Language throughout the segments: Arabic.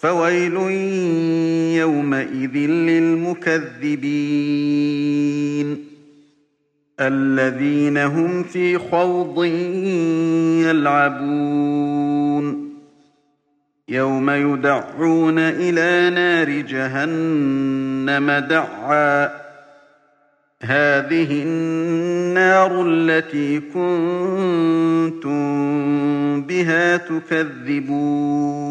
فويل يومئذ للمكذبين. الذين هم في خوض يلعبون. يوم يدعون إلى نار جهنم دعا. هذه النار التي كنتم بها تكذبون.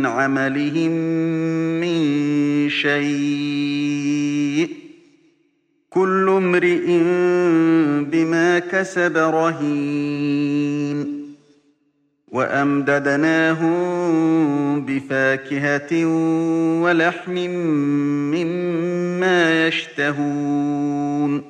من عملهم من شيء. كل امرئ بما كسب رهين. وأمددناهم بفاكهة ولحم مما يشتهون.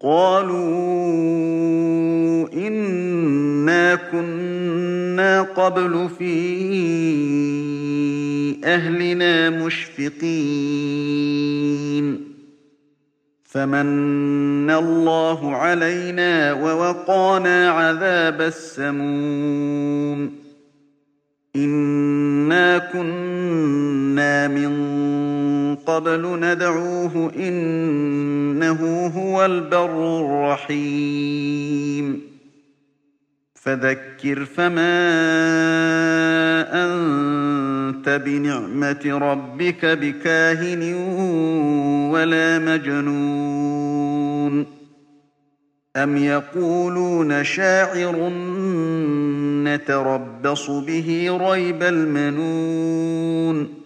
قالوا إنا كنا قبل في أهلنا مشفقين. فمن الله علينا ووقانا عذاب السموم. إنا كنا من قبل ندعوه إنه هو البر الرحيم. فذكر فما أنت بنعمة ربك بكاهن ولا مجنون. أم يقولون شاعر نتربص به ريب المنون.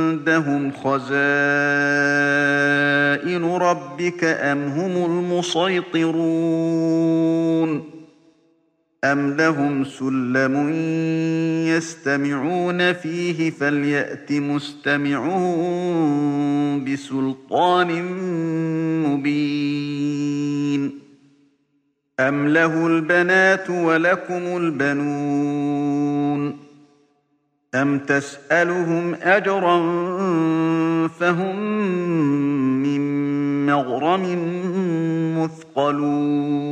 عندهم خزائن ربك أم هم المسيطرون أم لهم سلم يستمعون فيه فليأت مستمعون بسلطان مبين أم له البنات ولكم البنون أم تسألهم أجرا فهم من مغرم مثقلون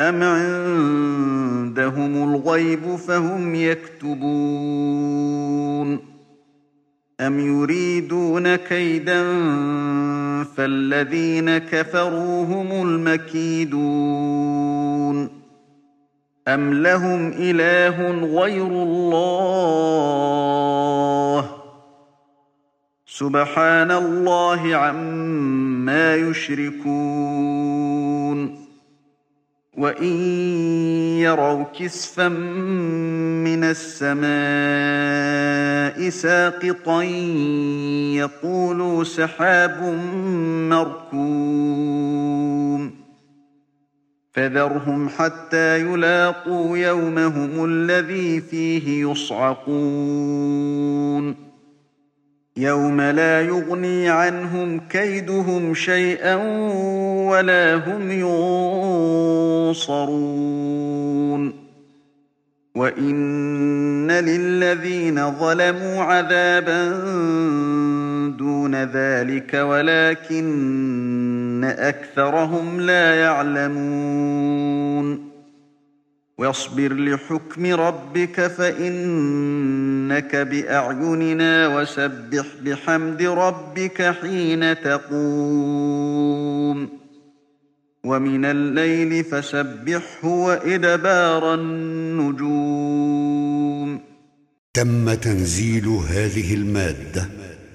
أم عندهم الغيب فهم يكتبون أم يريدون كيدا فالذين كفروا هم المكيدون أم لهم إله غير الله سبحان الله عما يشركون وإن يروا كسفا من السماء ساقطا يقولوا سحاب مركوم فذرهم حتى يلاقوا يومهم الذي فيه يصعقون. يوم لا يغني عنهم كيدهم شيئا ولا هم ينصرون. وإن للذين ظلموا عذابا دون ذلك ولكن أكثرهم لا يعلمون. واصبر لحكم ربك فإنك بأعيننا وسبح بحمد ربك حين تقوم. ومن الليل فسبحه وإدبار النجوم. تم تنزيل هذه المادة.